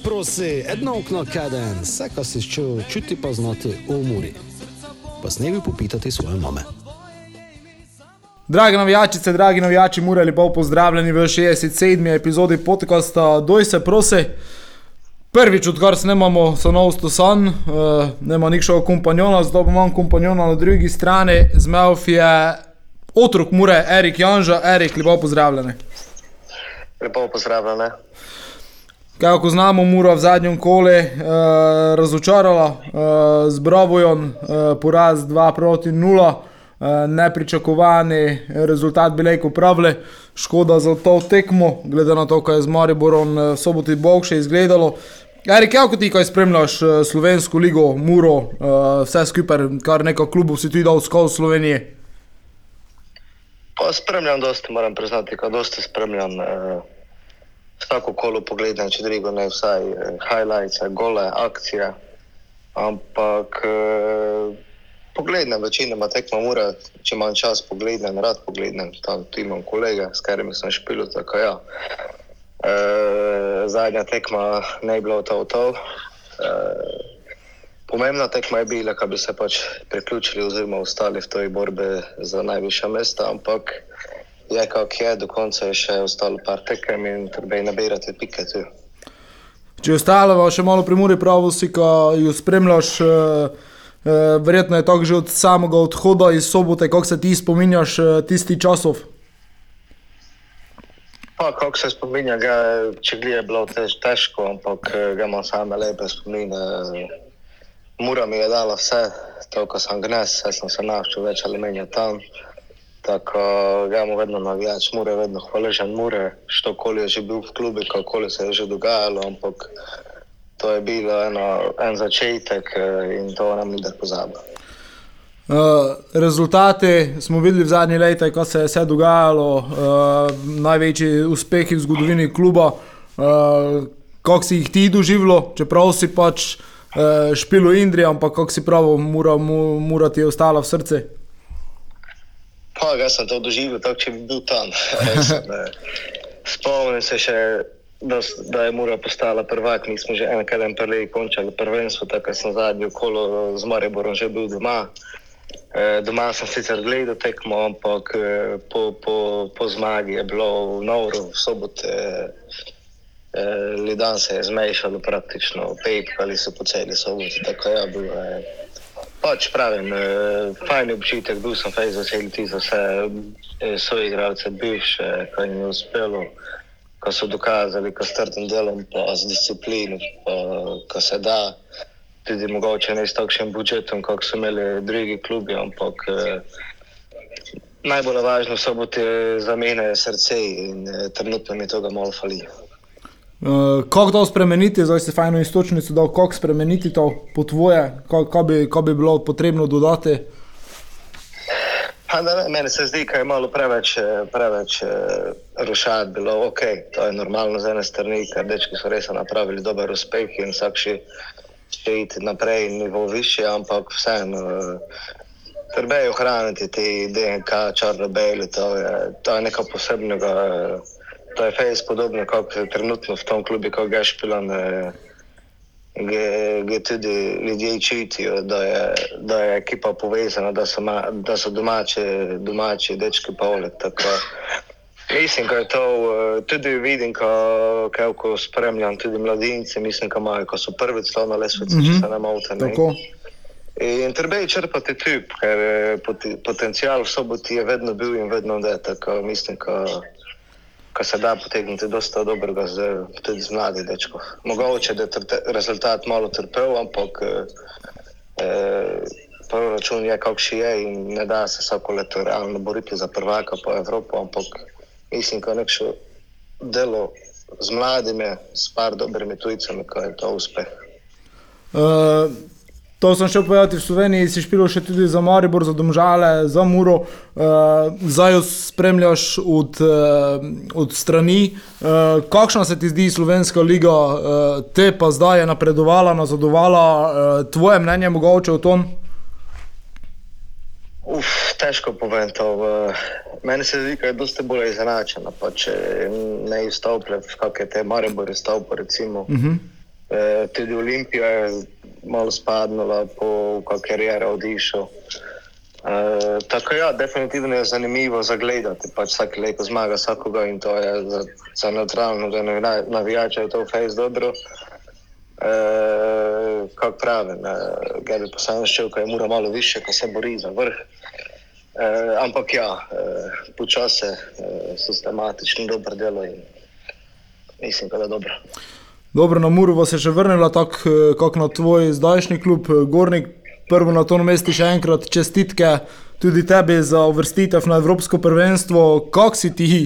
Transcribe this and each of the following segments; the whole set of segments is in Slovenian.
Se prosi, edno okno kaden, vse, kar si čutil, čuti pa znati v umori. Pa snevi popitati svoje mame. Dragi navijačice, dragi navijači, mora lepo pozdravljeni v 67. epizodi podcasta Doj se prosi. Prvič, odkar snemamo Sanov Stosan, uh, nema nikšega kompanjona, zdaj pa imam kompanjona na drugi strani, z Melf je otrok Mure, Erik Janža, Erik, lepo pozdravljeni. Lepo pozdravljene. Kako znamo, Mura v zadnjem kole uh, razočarala uh, z Bravojem, uh, poraz 2 proti 0, uh, nepričakovani rezultat bi lahko pravili, škoda za to tekmo, glede na to, kaj je z Mariborom uh, soboti bog še izgledalo. Erik, kako ti, kaj spremljaš uh, slovensko ligo, Muro, uh, vse skupaj, kar nekaj klubov si ti dal skozi Slovenijo? Pa spremljam dosti, moram priznati, da dosti spremljam. Eh, vsako kolo pogledam, če drugo ne vsaj eh, highlights, gole, akcije. Ampak eh, pogledam večinoma tekmo mora, če imam čas pogledam, rad pogledam, tam tu imam kolege, s katerimi sem špil, ja. Eh, zadnja tekma ne je bilo to to. Eh, Pomembna tekma je bila, da bi se pač priključili oziroma ostali v tej borbi za najvišja mesta, ampak je kak je, do konca je še ostalo par tekem in treba je nabirati pike tu. Če ostalo, še malo primori pravo si, ko jo spremljaš, eh, eh, verjetno je tako že od samega odhoda iz sobote, kako se ti spominjaš eh, tisti časov? Pa, kako se spominja, ga, če gli je bilo tež, težko, ampak ga imam same lepe spomine. Mura mi je dala vse, to, ko sem gnes, vse sem se naučil več ali manj tam. Tako ga imam vedno navijač, mure, vedno hvaležen mure, što koli je že bil v klubi, kako se je že dogajalo, ampak to je bilo eno, en začetek eh, in to nam ni da pozabiti. Uh, rezultate smo videli v zadnjih letih, ko se je vse dogajalo, uh, največji uspehi v zgodovini kluba. Uh, kako si jih ti doživljal, čeprav si pač uh, špil v Indiji, ampak kako si pravi, mora, mora ti je ostala v srcu. Pa, jaz sem to doživel, tako če bi bil tam. Sem, Spomnim se še, da, da je Mura postala prvak. Mi smo že enkrat en prvi končali prvenstvo, tako sem zadnji kolo z Mariborom že bil doma. Eh, Doma sem sicer gledal tekmo, ampak eh, po, po, po zmagi je bilo v Novru, v sobote, eh, Lidan se je zmešalo praktično, pepkali so po celi soboti, tako je bilo. Pač pravim, eh, fajn občutek, bil sem fajn vesel ti za vse eh, svoje igralce, bivše, ko jim je uspelo, ko so dokazali, ko s trdim delom, pa z disciplino, pa ko se da, tudi mogoče ne s takšnim budžetom, kot so imeli drugi klubi, ampak eh, najbolj važno so boti zamene srce in eh, trenutno mi toga malo fali. Uh, kako to spremeniti, zdaj si fajno istočnico dal, kako spremeniti to po tvoje, kako bi, ko bi bilo potrebno dodati. Ne, meni se zdi, da je malo preveč, eh, preveč eh, rušati bilo. Ok, to je normalno z ene strani, ker dečki so res napravili dober uspeh in vsak še, še iti naprej nivo više, ampak vseeno. eh, Treba je ohraniti te DNK, črno-beli, to je, to je nekaj posebnega. eh, To je fejs podobno, kot trenutno v tom klubu, ko ga špilam. Gdje tudi ljudje čutijo, da je, da je ekipa povezana, da so, ma, da so domači, domači dečki poleg. Mislim, da je to eh, tudi vidim, ko, ko, ko spremljam tudi mladince, mislim, ko, imajo, ko so prvič to na lesvici, mm -hmm. če se ne motim. In treba je črpati tip, ker eh, poti, potencial v soboti je vedno bil in vedno je. Tako mislim, ko, ko se da potegniti dosta dobrega z, tudi z mladih dečkov. Mogoče da je rezultat malo trpel, ampak eh, eh, proračun je kakšen je in ne da se vsako leto realno boriti za prvaka po Evropo, ampak mislim, da nekšo delo z mladimi, s par dobrimi tujcami, ko je to uspeh. Uh, to sem še povedal, v Sloveniji si špil še tudi za Maribor, za Domžale, za Muro, uh, zdaj jo spremljaš od, uh, od strani. Uh, kakšna se ti zdi slovenska liga, uh, te pa zdaj je napredovala, nazadovala, uh, tvoje mnenje mogoče o tom? Uf, težko povem to. Meni se zdi, da je dosti bolj izenačeno. Pa če ne izstopljajo, kakšne te Maribor izstopijo, recimo. Uh -huh. e, tudi Olimpija je malo spadnila po karieri odišel. E, tako ja, definitivno je zanimivo za gledati. Pač vsak leto zmaga vsakoga in to je za, za neutralno, da navijače je to fejs dobro. Uh, kako pravim, uh, Gabi šel, ko je mura malo više, ko se bori za vrh. Uh, ampak ja, uh, počasi, uh, sistematično dobro delo in mislim, da je dobro. Dobro, na Muru se je še vrnila tako, kot na tvoj zdajšnji klub, Gornik. Prvo na to mestu še enkrat čestitke tudi tebi za uvrstitev na Evropsko prvenstvo. Kako si ti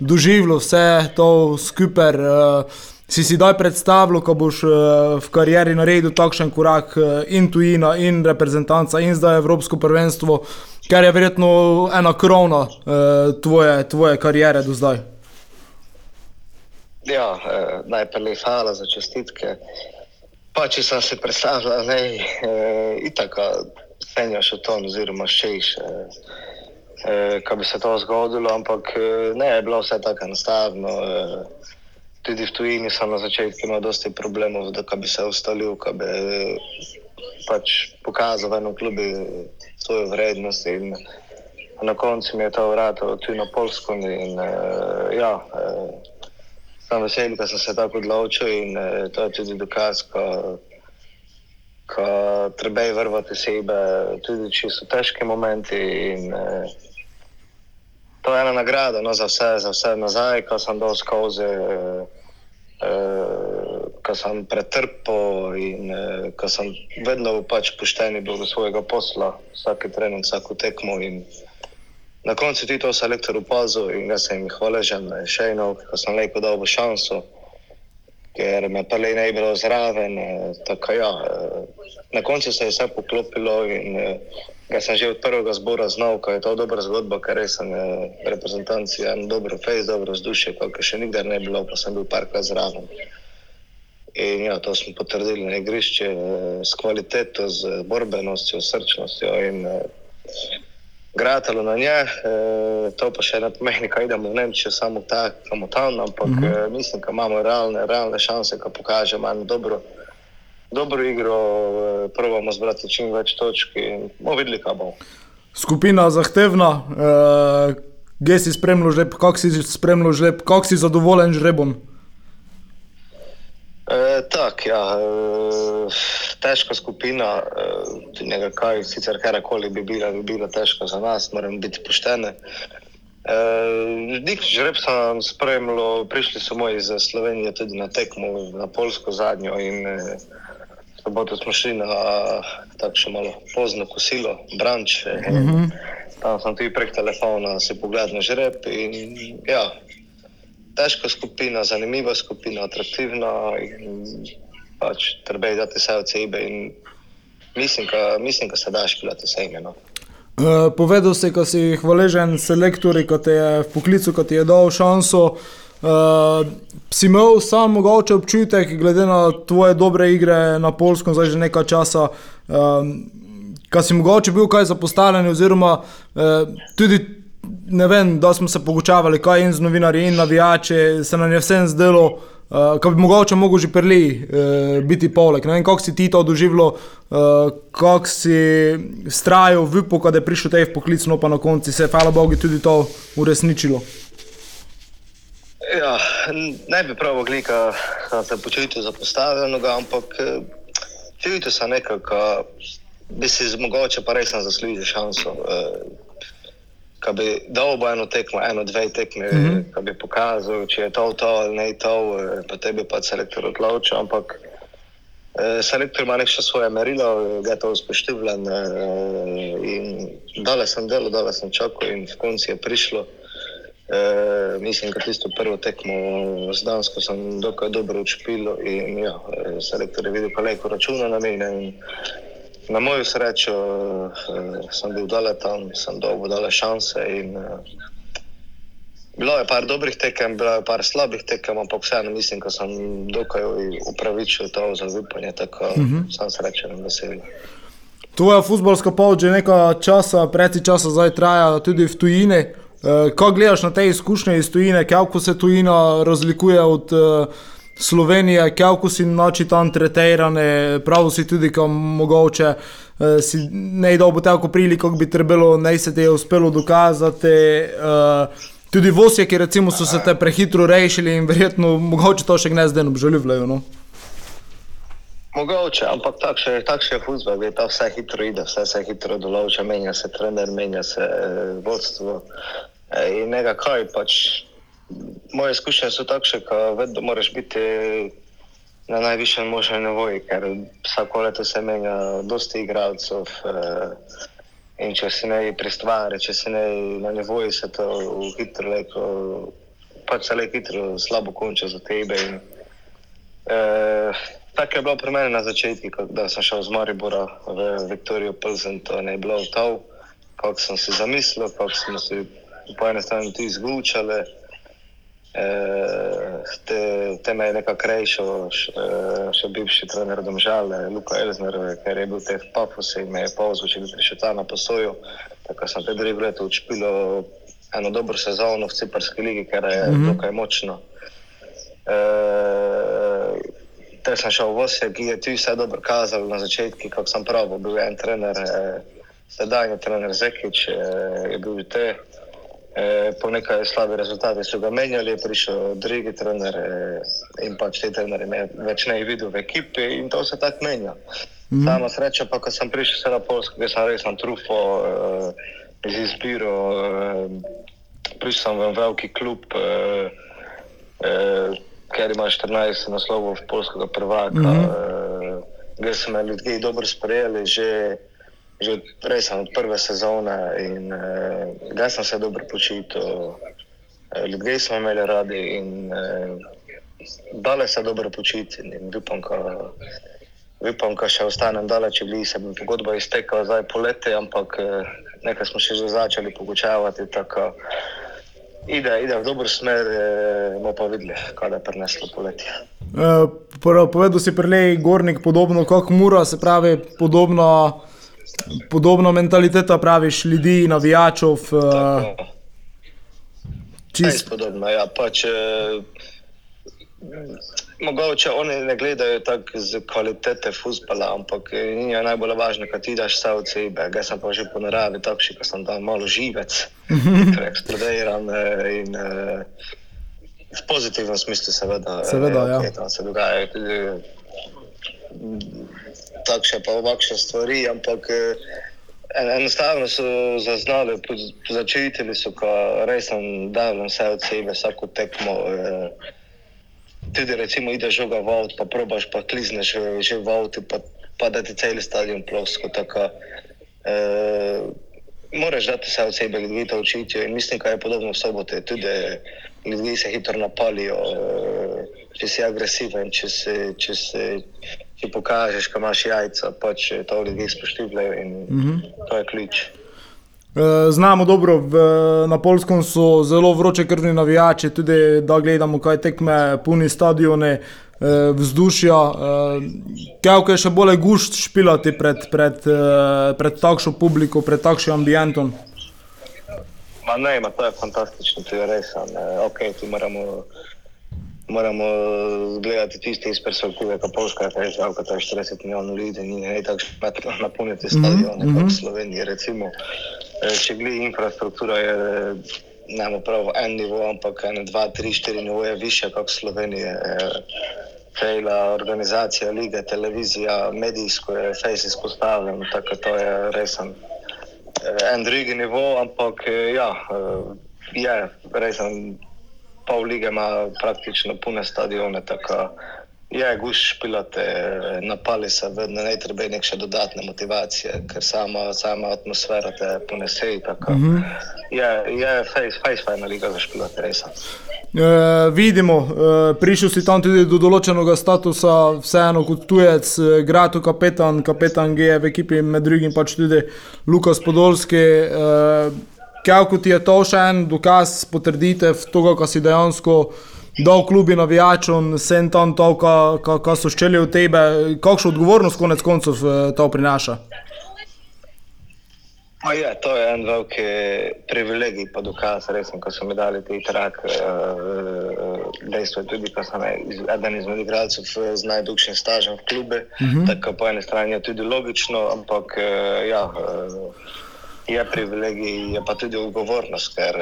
doživljal vse to skupaj? Uh, si si daj predstavljal, ko boš v karieri naredil takšen korak in tujina, in reprezentanca, in zdaj Evropsko prvenstvo, kar je verjetno ena krona tvoje, tvoje kariere do zdaj. Ja, eh, najprej hvala za čestitke. Pa če sem se predstavljal, da je eh, tako, cenja še to, oziroma še više, eh, kaj bi se to zgodilo, ampak ne, je bilo vse tako enostavno. Eh, tudi v tujini sem na začetku imel dosti problemov, da bi se ustalil, da bi pač pokazal v enem klubu svojo vrednost. In na koncu mi je to vrátilo tudi na Polsko. In, uh, ja, uh, sem vesel, da sem se tako odločil in uh, to je tudi dokaz, ko, ko treba je vrvati sebe, tudi če so težki momenti. In, uh, To je ena nagrada no, za vse, za vse nazaj, ko sem dal skozi, eh, eh, ko sem pretrpel in eh, ko sem vedno pač pošten bil do svojega posla, vsake trening, vsako tekmo. Na koncu ti to selektor opazil in jaz sem jih hvaležen še eno, ko sem lepo dal v šanso, ker me pa le ne bi bilo zraven. Eh, ja, eh, na koncu se je vse poklopilo in eh, Jaz sem že od prvega zbora znal, da je to dobra zgodba, ker sem reprezentanci en dobro fejs, dobro vzdušje, kot še nikdar ne bilo, pa sem bil parkrat zraven. In ja, to smo potrdili na igrišče s kvaliteto, z borbenostjo, srčnostjo in gratalo na nje. To pa še ne pomeni, da idemo v Nemčijo samo tako, tam, ampak mm -hmm. mislim, da imamo realne, realne šanse, da pokažemo eno dobro dobro igro, eh, pravimo zbrati čim več točk in bomo videli, kaj bo. Skupina zahtevna, uh, gej si spremljal žreb, kako si spremljal žreb, kako si zadovoljen žrebom. E, tak, ja, e, težka skupina, e, nekaj, sicer karakoli bi bila, bi bila težka za nas, moramo biti pošteni. Dik žreb sem spremljal, prišli so moji iz Slovenije tudi na tekmo, na Polsko zadnjo in e, soboto smo šli na tako še malo pozno kosilo, branč. Mm -hmm. Tam sem tudi prek telefona se pogledal na žreb. In, ja, težka skupina, zanimiva skupina, atraktivna. Pač, treba je dati vse od sebe in mislim, da se daš pilati vse ime. No. Uh, povedal si, da si hvaležen selektorju, ki te je v poklicu, ki ti je dal šanso. Uh, Uh, si imel sam mogoče občutek, glede na tvoje dobre igre na Polskem, zdaj že nekaj časa, um, ehm, kaj si mogoče bil kaj zapostavljen, oziroma uh, tudi ne vem, da smo se pogočavali, kaj in z novinarji in navijači, se nam je vsem zdelo, uh, kaj bi mogoče mogel že prili uh, biti poleg. Ne vem, kako si ti to doživljal, uh, kako si strajal v upo, da je prišel tej poklic, no pa na koncu se je, hvala Bogu, tudi to uresničilo. Ja, ne bi prav glika, da se počutim zapostavljenega, ampak eh, čutim se nekako, da bi si mogoče pa res zaslužil šanso. Ko eh, bi dal eno tekmo, eno, dve tekme, mm -hmm. bi pokazal, če je to to ali ne to, eh, pa tebi pa selektor odločil. Ampak selektor ima nekaj svoje merilo, ga je to spoštovan. In dale sem delo, dale sem čakal in v konci je prišlo. E, mislim, da tisto prvo tekmo z Dansko sem dokaj dobro učpil in ja, e, selektor je videl, koliko računa na mene. Na mojo srečo e, sem bil dale tam, sem dolgo dale šanse in e, bilo je par dobrih tekem, bilo je par slabih tekem, ampak vseeno mislim, da sem dokaj upravičil to za upanje, tako mm -hmm. sem srečen in vesel. Tvoja futbalska pot že nekaj časa, preci časa zdaj traja tudi v tujini. Uh, ko gledaš na te izkušnje iz tujine, kako se tujina razlikuje od uh, Slovenije, kako si noči tam tretirane, prav si tudi, kam mogoče uh, si ne dobo tako priliko, bi trebalo, ne se ti je uspelo dokazati. Uh, tudi vosje, ki recimo so se te prehitro rešili in verjetno mogoče to še gnez den obžaljujejo. No? Mogoče, ampak takšen tak je futbol, da ta vse hitro ide, vse se hitro določa, menja se trener, menja se eh, vodstvo. Eh, in nekaj, pač moje izkušnje so takšne, da vedno moraš biti na najvišjem možnem nivoju, ker vsako leto se menja dosti igralcev. Eh, in če se ne pristvari, če se ne na nivoju, se to hitro leko, pač se le hitro slabo konča za tebe. In, eh, Tako je bilo pri meni na začetku, da sem šel z Maribora v Viktorijo Plzen, to je bilo to, kako sem si zamislil, kako smo si po eni strani tudi izgučali. Te, te me je nekako rešil, še, še bivši trener Domžale, Luka Elzner, ker je bil te v Pafusu in me je povzil, če bi prišel ta na posojo. Tako sem te dve leti učpilo eno dobro sezono v Ciparski ligi, ker je mm -hmm. tukaj močno. E, Te sem šel v Osijek, ki je tu vse dobro kazal na začetku, kako sem prav, bil je en trener, eh, sedajni trener Zekič, eh, je bil te. Eh, po nekaj slabih rezultatih so ga menjali, je prišel drugi trener eh, in pač te trenerje me več ne videl v ekipi in to se tako menja. Mm. Sama sreča pa, ko sem prišel na Polsko, ker sem res na trufo eh, z izbiro, eh, prišel sem v veliki klub. Eh, eh, ker ima 14 naslovov polskega prvaka. Mm -hmm. uh, so me ljudje dobro sprejeli, že, že prej sem od prve sezone in uh, ga sem se dobro počutil. Uh, ljudje smo imeli radi in uh, dale se dobro počuti. Upam, upam, da še ostanem daleč, če bi se mi pogodba iztekala zdaj poleti, ampak nekaj smo še že začeli pogučavati. Tako, ide, ide v dobro smer, eh, bomo pa videli, kaj je prineslo poletje. Uh, povedal si prej, gornik, podobno kot Mura, se pravi, podobno, podobno mentaliteta, praviš, ljudi, navijačev. Uh, čist... Podobno, ja, pač. Uh, Mogoče oni ne gledajo tako z kvalitete futbola, ampak ni najbolj važno, kaj ti daš vse od sebe. Jaz sem pa že po naravi takšen, da sem tam malo živec, torej eksplodiran eh, in uh, v pozitivnem smislu, seveda. Seveda, ja. Tam se dogajajo tudi takšne pa ovakšne stvari, ampak uh, enostavno so zaznali, začetili so, ko res sem dal vse od sebe, vsako tekmo. Uh, tudi recimo ideš žoga v avtu, pa probaš, pa klizneš že v avtu, pa, pa da ti cel stadion plosko. Tako, e, moraš dati vse od sebe, ljudi to učiti. In mislim, da je podobno v sobote. Tudi ljudi se hitro napalijo, e, če si agresiven, če, se, če, se, če pokažeš, kam imaš jajca, pač to ljudi spoštujejo in mm -hmm. to je ključ. Eh, znamo dobro, v, na Polskem so zelo vroče krvni navijači, tudi da gledamo, kaj tekme, puni stadione, eh, vzdušja. Eh, Kaj je še bolj gušt špilati pred, pred, pred takšno publiko, pred takšnim ambientom? Ma ne, ma to je fantastično, to je res. Okay, tu moramo, moramo gledati tiste iz perspektive, kako Polska je, da je 40 milijonov ljudi, ni tako špetno napolniti stadione, mm -hmm. kot v Sloveniji. Recimo. Eh, če gledaj infrastruktura, je ne prav en nivo, ampak ena, dva, tri, štiri nivoje više kot Slovenije. Fejla organizacija, lige, televizija, medijsko je fejs izpostavljen, tako to je resen. Eh, en drugi nivo, ampak eh, ja, je resen. Pol lige ima praktično pune stadione, tako Je, guš pilate, napali se, vedno ne treba neke dodatne motivacije, ker sama, sama atmosfera te ponese. Mm -hmm. Je, je face, face fajna liga za špilate, res. E, vidimo, e, prišel si tam tudi do določenega statusa, vseeno kot tujec, e, gradu kapetan, kapetan G v ekipi, med drugim pač tudi Lukas Podolski. E, Kaj ti je to še en dokaz, potrditev tega, kar si dejansko da v klubi navijačem, sem tam to, kar so ščeli v tebe, kakšno odgovornost konec koncev eh, to prinaša? Je, to je en veliki privilegij, pa dokaz, resno, ko so mi dali ti trak. Uh, dejstvo je tudi, da sem eden izmed igralcev z najduljšim stažem v klubu. Uh -huh. Tako po eni strani je tudi logično, ampak ja. Je privilegij, je pa tudi odgovornost, ker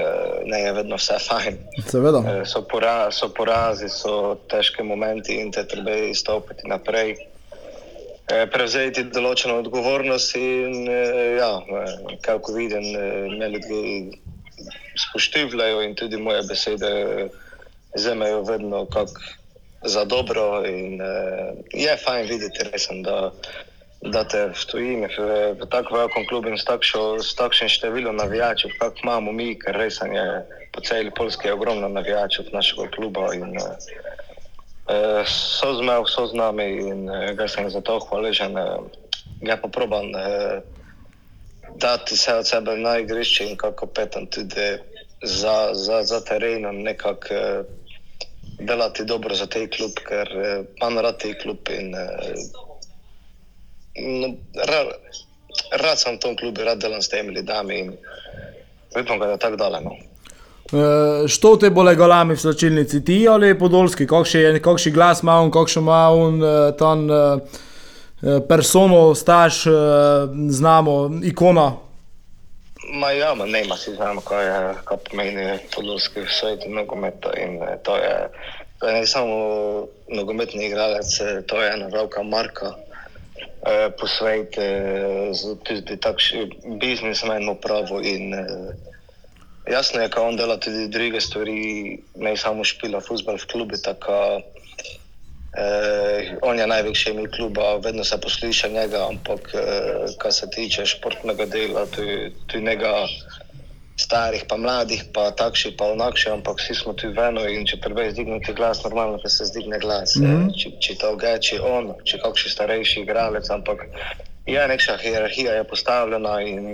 ne je vedno vse fajn. Seveda. So, pora, so porazi, so težki momenti in te treba izstopiti naprej. Eh, prevzeti določeno odgovornost in eh, ja, eh, kako vidim, me ljudje spoštujejo in tudi moje besede vzemajo vedno za dobro. In, je fajn videti, resen, da, da te v tujini, v, v tako velikem klubu in s, takšo, s takšnim številom navijačev, kot imamo mi, ker resen je po celi Polski ogromno navijačev našega kluba. In, Uh, so z nami, so z nami in uh, ga sem za to hvaležen. Uh, ga pa probam uh, dati vse od sebe na igrišče in kako petam tudi za, za, za terenom, nekako uh, delati dobro za te klub, ker uh, imam rad te klub in no, rad, rad sem v tom klubu, rad delam s temi ljudmi in upam, da je tako daleko. Uh, što te bole golami v slačilnici, ti ali podolski, kakšen glas ima on, kakšen ima on uh, tam uh, persono, staž, uh, znamo, ikona. Ma ja, ma ne ima si znamo, kaj, je, kaj pomeni podolski v svetu nogometa in to je, to je ne samo nogometni igralec, to je ena velika marka uh, po svetu, tudi takšni biznismen upravo in uh, Jasno je, da on dela tudi druge stvari, ne samo špila, futbol v klubi. Tako, eh, on je največji ime kluba, vedno se posluša njega, ampak eh, kar se tiče športnega dela, tudi, tudi njega starih, pa mladih, pa takšnih, pa onakšnih, ampak vsi smo tu veno in če treba izdigniti glas, normalno pa se zdigne glas. Mm -hmm. Če, če to gre, če on, če kakšen starejši igralec, ampak Ja, neka hierarhija je postavljena in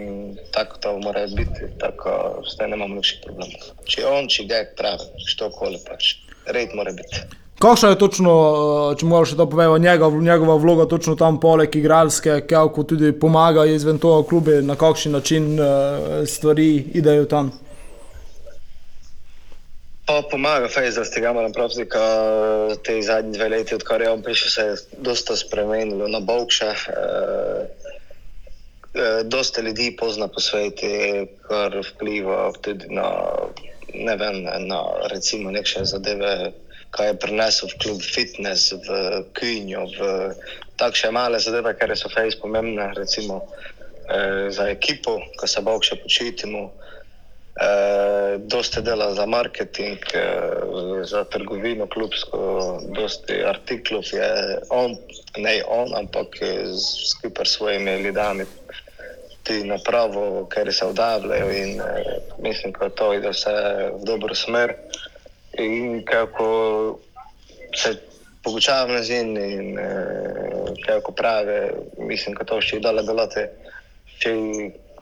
tako to mora biti, tako da ne imamo nočnih problemov. Če on, če ga pravi, što koli pač, red mora biti. Kakšna je točno, če moraš to povedati, njegov, njegova vloga točno tam poleg igralske, kako tudi pomaga izven tega kluba, na kakšen način stvari idejo tam? Pa pomaga, fej, da ste ga moram praviti, da te zadnje dve leti, odkar je on prišel, se je dosta spremenilo na Bovkše. Eh, eh, dosta ljudi pozna po svetu, kar vpliva tudi na, ne vem, na recimo neke zadeve, kaj je prinesel v klub fitness, v Künju, v takšne male zadeve, ker so fej pomembne, recimo eh, za ekipo, ko se Bovkše počitimo. Uh, dosti dela za marketing, uh, za trgovino, klubsko, dosti artiklov je on, ne on, ampak skupaj s svojimi ljudmi, ti napravo, ker se vdavljajo in uh, mislim, da to ide vse v dobro smer. In kako se pogučavam z njim in uh, kako pravi, mislim, da to še je dala delati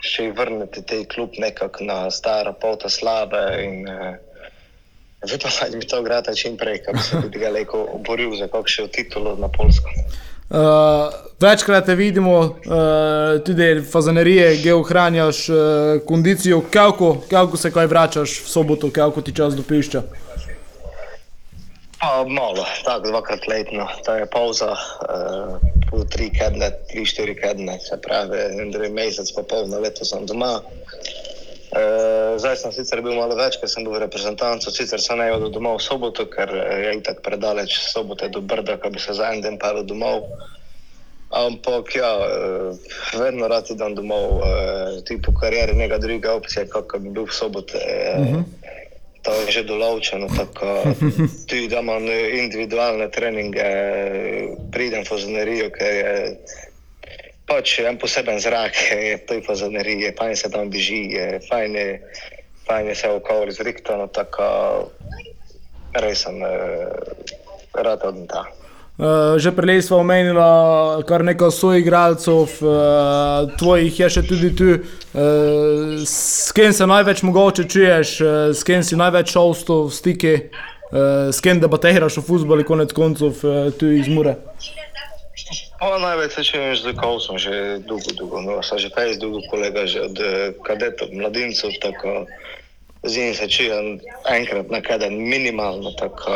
še vrniti te klub nekako na stara pota slabe. In, uh, Upam, da mi to grata čim prej, da bi ga lahko boril za kakšno titulo na Polsko. Uh, večkrat te vidimo, uh, tudi fazanerije, ki ohranjaš uh, kondicijo, kako, kako se kaj vračaš v soboto, kako ti čas dopišča. Pa malo, tako dvakrat letno, to je pauza, uh, po tri kedne, tri, štiri kedne, se pravi, en drugi mesec, pa pol na leto sem doma. Uh, zdaj sem sicer bil malo več, ker sem bil v reprezentancu, sicer sem ne hodil domov v soboto, ker je itak predaleč sobote do Brda, da bi se za en dan pel domov. Ampak ja, vedno rad idem domov, uh, ti po karieri neka druga opcija, kako bi bil v sobote. Uh, uh -huh to je že določeno. Tudi da imam individualne treninge, pridem v zonerijo, ker je pač en poseben zrak, je to je fazanerije, fajn se tam beži, fajn je, fajn je se okolje zriktano, tako res sem rad od tam. Uh, že prej smo omenili kar nekaj soigralcev, uh, tvojih je še tudi tu. Uh, s kim se največ mogoče čuješ, uh, s kim si največ šel v stike, uh, s kim debatiraš o futbolu, konec koncev uh, tu iz Mure? Pa največ se čujem z Lukovsom, že dolgo, dolgo. No, sem že kaj dolgo kolega, že od eh, kadetov, mladincev, tako z njim se čujem enkrat na kaden minimalno, tako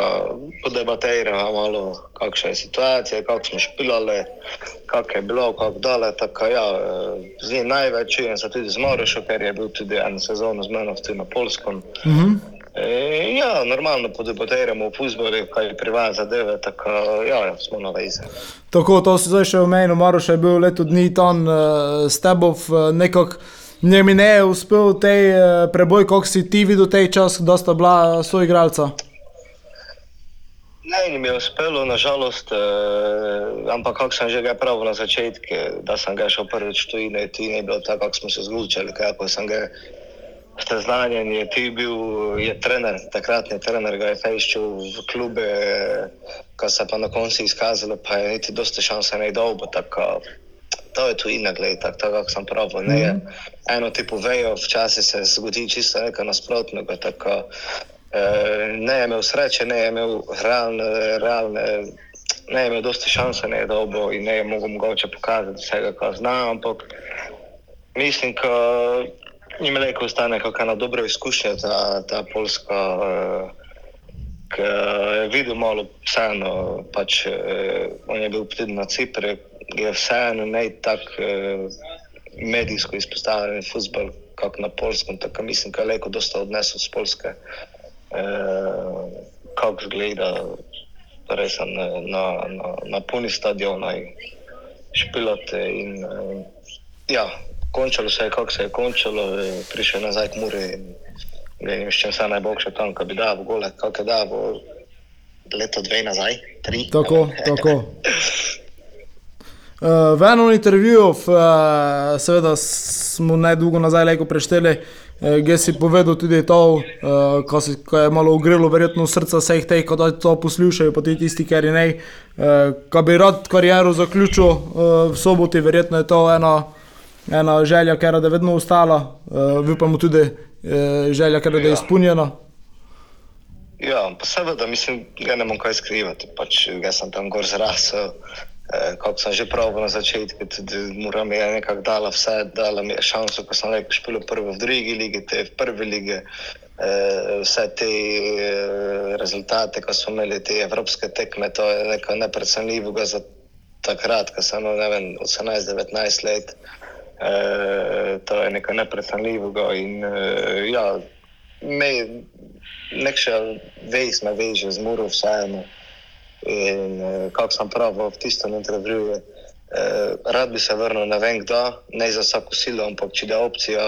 podebatiramo malo, kakšna je situacija, kako smo špilali, kako je bilo, kako dale, tako ja, eh, z njim največ čujem se tudi z Morošo, ker je bil tudi en sezono z menom tudi na Polskom. Mhm. E, ja, normalno podebatiramo v fuzbolu, kaj pri vas zadeve, tako ja, ja, smo na vezi. Tako, to si zdaj še omenil, Maroš je bil leto dni tam uh, s tebov, uh, nekako njemi ne je uspel tej uh, preboj, kako si ti videl tej čas, da sta bila soigralca. Ne, mi je uspelo, nažalost, eh, ampak kako sem že ga pravil na začetku, da sem ga šel prvič tu in ti ni bilo tako, kako smo se zlučili, kako sem ga seznanjen, je ti bil, je trener, takratni trener ga je fejščil v klube, ko se pa na koncu izkazalo, pa je niti dosti šanse ne dolgo, tako to je tu ina, gled, tako, tako kako sem pravil, ne je. Eno ti povejo, včasih se zgodi čisto nekaj nasprotnega, tako eh, ne je imel sreče, ne je imel realne, realne ne je imel dosti šanse, ne je dolgo in ne je mogel mogoče pokazati vsega, kar zna, ampak mislim, da jim rekel, ostane kakšna dobra izkušnja ta, ta polska, uh, ki je videl malo vseeno, pač uh, on je bil tudi na Cipru, je vseeno ne tako uh, medijsko izpostavljen futbol, kot na polskem, tako mislim, da je rekel, dosta odnesel z polske, uh, kako zgleda. Res sem na, na, na, na puni stadion, špilote in uh, ja, končalo se je, kako se je končalo, je prišel nazaj k Muri in ne vem, s čim se najboljše tam, ko bi dal gole, kako je dal leto dve nazaj, tri. Tako, tako. Uh, v enem intervjuju, uh, seveda smo najdolgo nazaj lepo prešteli, uh, gdje si povedal tudi to, uh, ko, si, ko je malo ugrilo verjetno srca vseh teh, ko to poslušajo, pa tudi tisti, ki ne. Uh, ko bi rad kariero zaključil uh, v soboti, verjetno je to ena ena želja, ki je vedno ostala, uh, upamo tudi uh, želja, ki je ja. izpolnjena. Ja, pa seveda, mislim, da ne morem kaj skrivati. Pač, jaz sem tam gor zrasel, eh, kot sem že pravil na začetku, tudi moram je nekako dala vse, dala mi je šanso, ko sem rekel, špil prvo v drugi ligi, te v prvi ligi. Eh, vse te eh, rezultate, ko smo imeli te evropske tekme, to je nekaj neprecenljivega za takrat, ko sem imel 18-19 let. Eh, to je nekaj neprecenljivega. In uh, ja, me, nekša vez me veže z muro vseeno. In uh, kako sem pravil v tistem intervjuju, uh, rad bi se vrnil, ne vem kdo, ne za vsako silo, ampak če da opcija,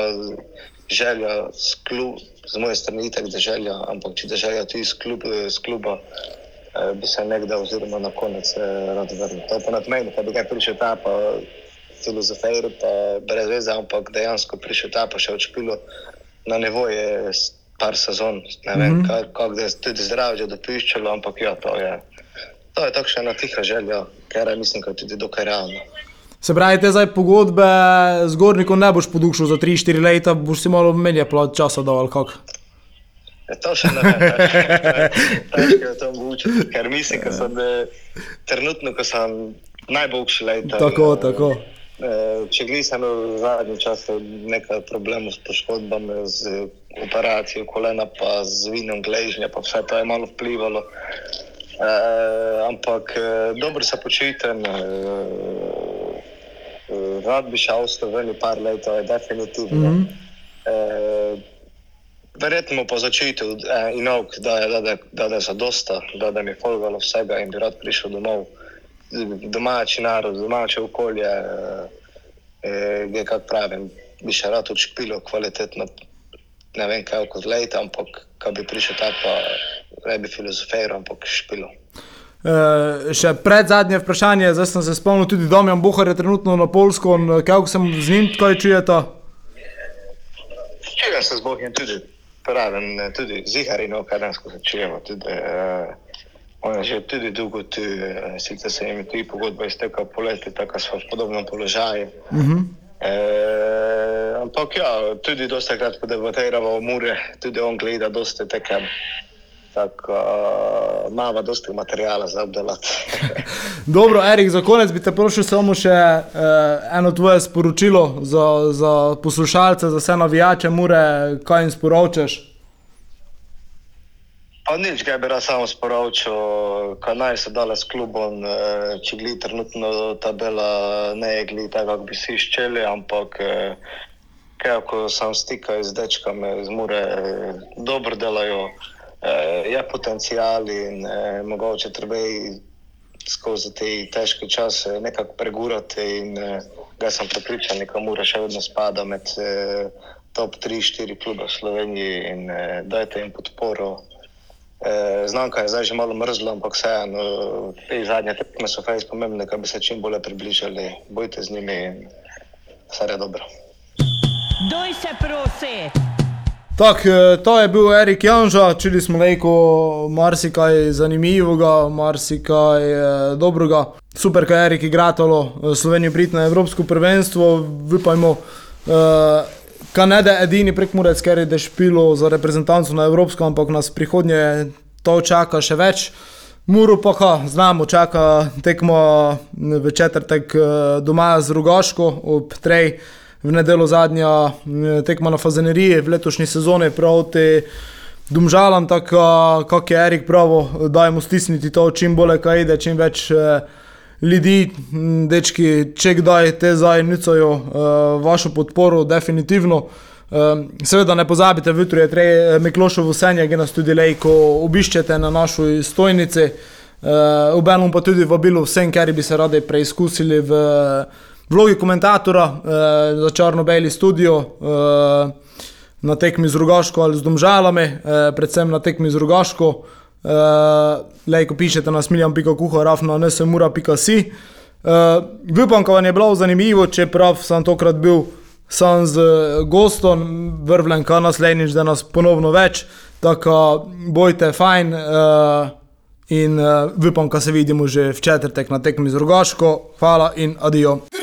želja, klub, z moje strani itak, da želja, ampak če da želja tudi iz, klub, iz kluba. Bi se nekdaj, oziroma na konec, rad vrnil. To je pa nad meni, da bi ga prišel ta, pa filozoferu, pa brez veze, ampak dejansko prišel ta pa še odšpilo na nevoje par sezon. Ne vem, mm -hmm. kako kak, je tudi zdravje dopiščalo, ampak ja, to je. To je tako še ena tiha želja, ker je mislim, da je tudi dokaj realno. Se pravi, te zdaj pogodbe z Gornikom ne boš podušil za 3-4 leta, boš si malo menje plod časa dal ali kako? Ja, to še ne vem, težko je to omogočiti, ker mislim, da sem trenutno, ko sem najboljši leta. Tako, tako. Eh, če gledam v zadnjem času nekaj problemov s poškodbami, z operacijo kolena, pa z vinom gležnja, pa vse to je malo vplivalo. E, ampak eh, dobro se počutim, e, rad bi šel v Slovenijo par let, je definitivno. Mm -hmm. e, verjetno po začetku e, inovk, da, da, da, da, da je zadosta, da, da mi je polgalo vsega in bi rad prišel domov domači narod, domače okolje, eh, eh, kako pravim, bi še rad odšpilo kvalitetno, ne vem kaj kot leta, ampak kaj bi prišel ta pa ne bi filozofiral, ampak špilo. Uh, še pred zadnje vprašanje, zdaj sem se spomnil, tudi Domjan Buhar je trenutno na Polsko, kako sem z njim, kaj čujete? Čujem se z Bohjem tudi, pravim, tudi z Iharino, kaj danes se čujemo. Tudi, uh, On je že tudi dolgo tu, eh, sicer se jim je tudi pogodba iztekla poleti, tako smo v podobnem položaju. Uh -huh. e, ampak ja, tudi dosta krat, ko debatiramo o Muri, tudi on gleda dosta teke tako uh, imamo dosti materijala za obdelati. Dobro, Erik, za konec bi te prosil samo še uh, eno tvoje sporočilo za, za poslušalce, za vse navijače, mure, kaj jim sporočaš. Pa nič, kaj bi rad samo sporočil, kaj naj se dale s klubom, eh, če gli trenutno tabela ne gli tako, kako bi si iščeli, ampak eh, kaj, ko sam stikaj z dečkami iz Mure, eh, dobro delajo, eh, je potencijal in eh, mogoče treba skozi te težke čase nekako pregurati in eh, ga sem prepričan, da Mura še vedno spada med eh, top 3-4 klube v Sloveniji in eh, dajte jim podporo. Eh, Znam, da je zdaj že malo mrzlo, ampak vseeno, te zadnje tekme so fejs pomembne, da bi se čim bolje približali. Bojte z njimi in vse je dobro. Doj se prosi! Tak, eh, to je bil Erik Janža, čuli smo lejko marsikaj zanimivega, marsikaj eh, dobrega. Super, kaj je Erik igratalo Slovenijo priti na Evropsko prvenstvo, upajmo. Eh, Kaj ne da edini prekmurec, ker je dešpilo za reprezentanco na Evropsko, ampak nas prihodnje to čaka še več. Muru pa, ha, znamo, čaka tekmo v četrtek eh, doma z Rugaško, ob trej v nedelo zadnja eh, tekma na Fazeneriji v letošnji sezoni proti Dumžalam, tako kot je Erik pravo, dajmo stisniti to čim bolje, kaj ide, čim več eh, ljudi, m, dečki, če kdaj te zdaj nucajo uh, vašo podporo, definitivno. Um, seveda ne pozabite, jutro je treba Miklošovo senje, ki nas tudi lejko obiščete na naši stojnici. Uh, Obenem pa tudi vabilo vsem, ker bi se radi preizkusili v vlogi komentatora uh, za Črno-Beli studio. Uh, Na tekmi z Rugaško ali z Domžalami, eh, predvsem na tekmi z Rugaško, Uh, Lej, ko pišete na smiljan.kuha, rafno nsemura.si. Uh, Upam, da vam je bilo zanimivo, čeprav sem tokrat bil sam z gostom, vrvljen, kar naslednjič, da nas ponovno več. Tako bojte, fajn. Uh, in uh, da se vidimo že v četrtek na tekmi z Rogaško. Hvala in adijo.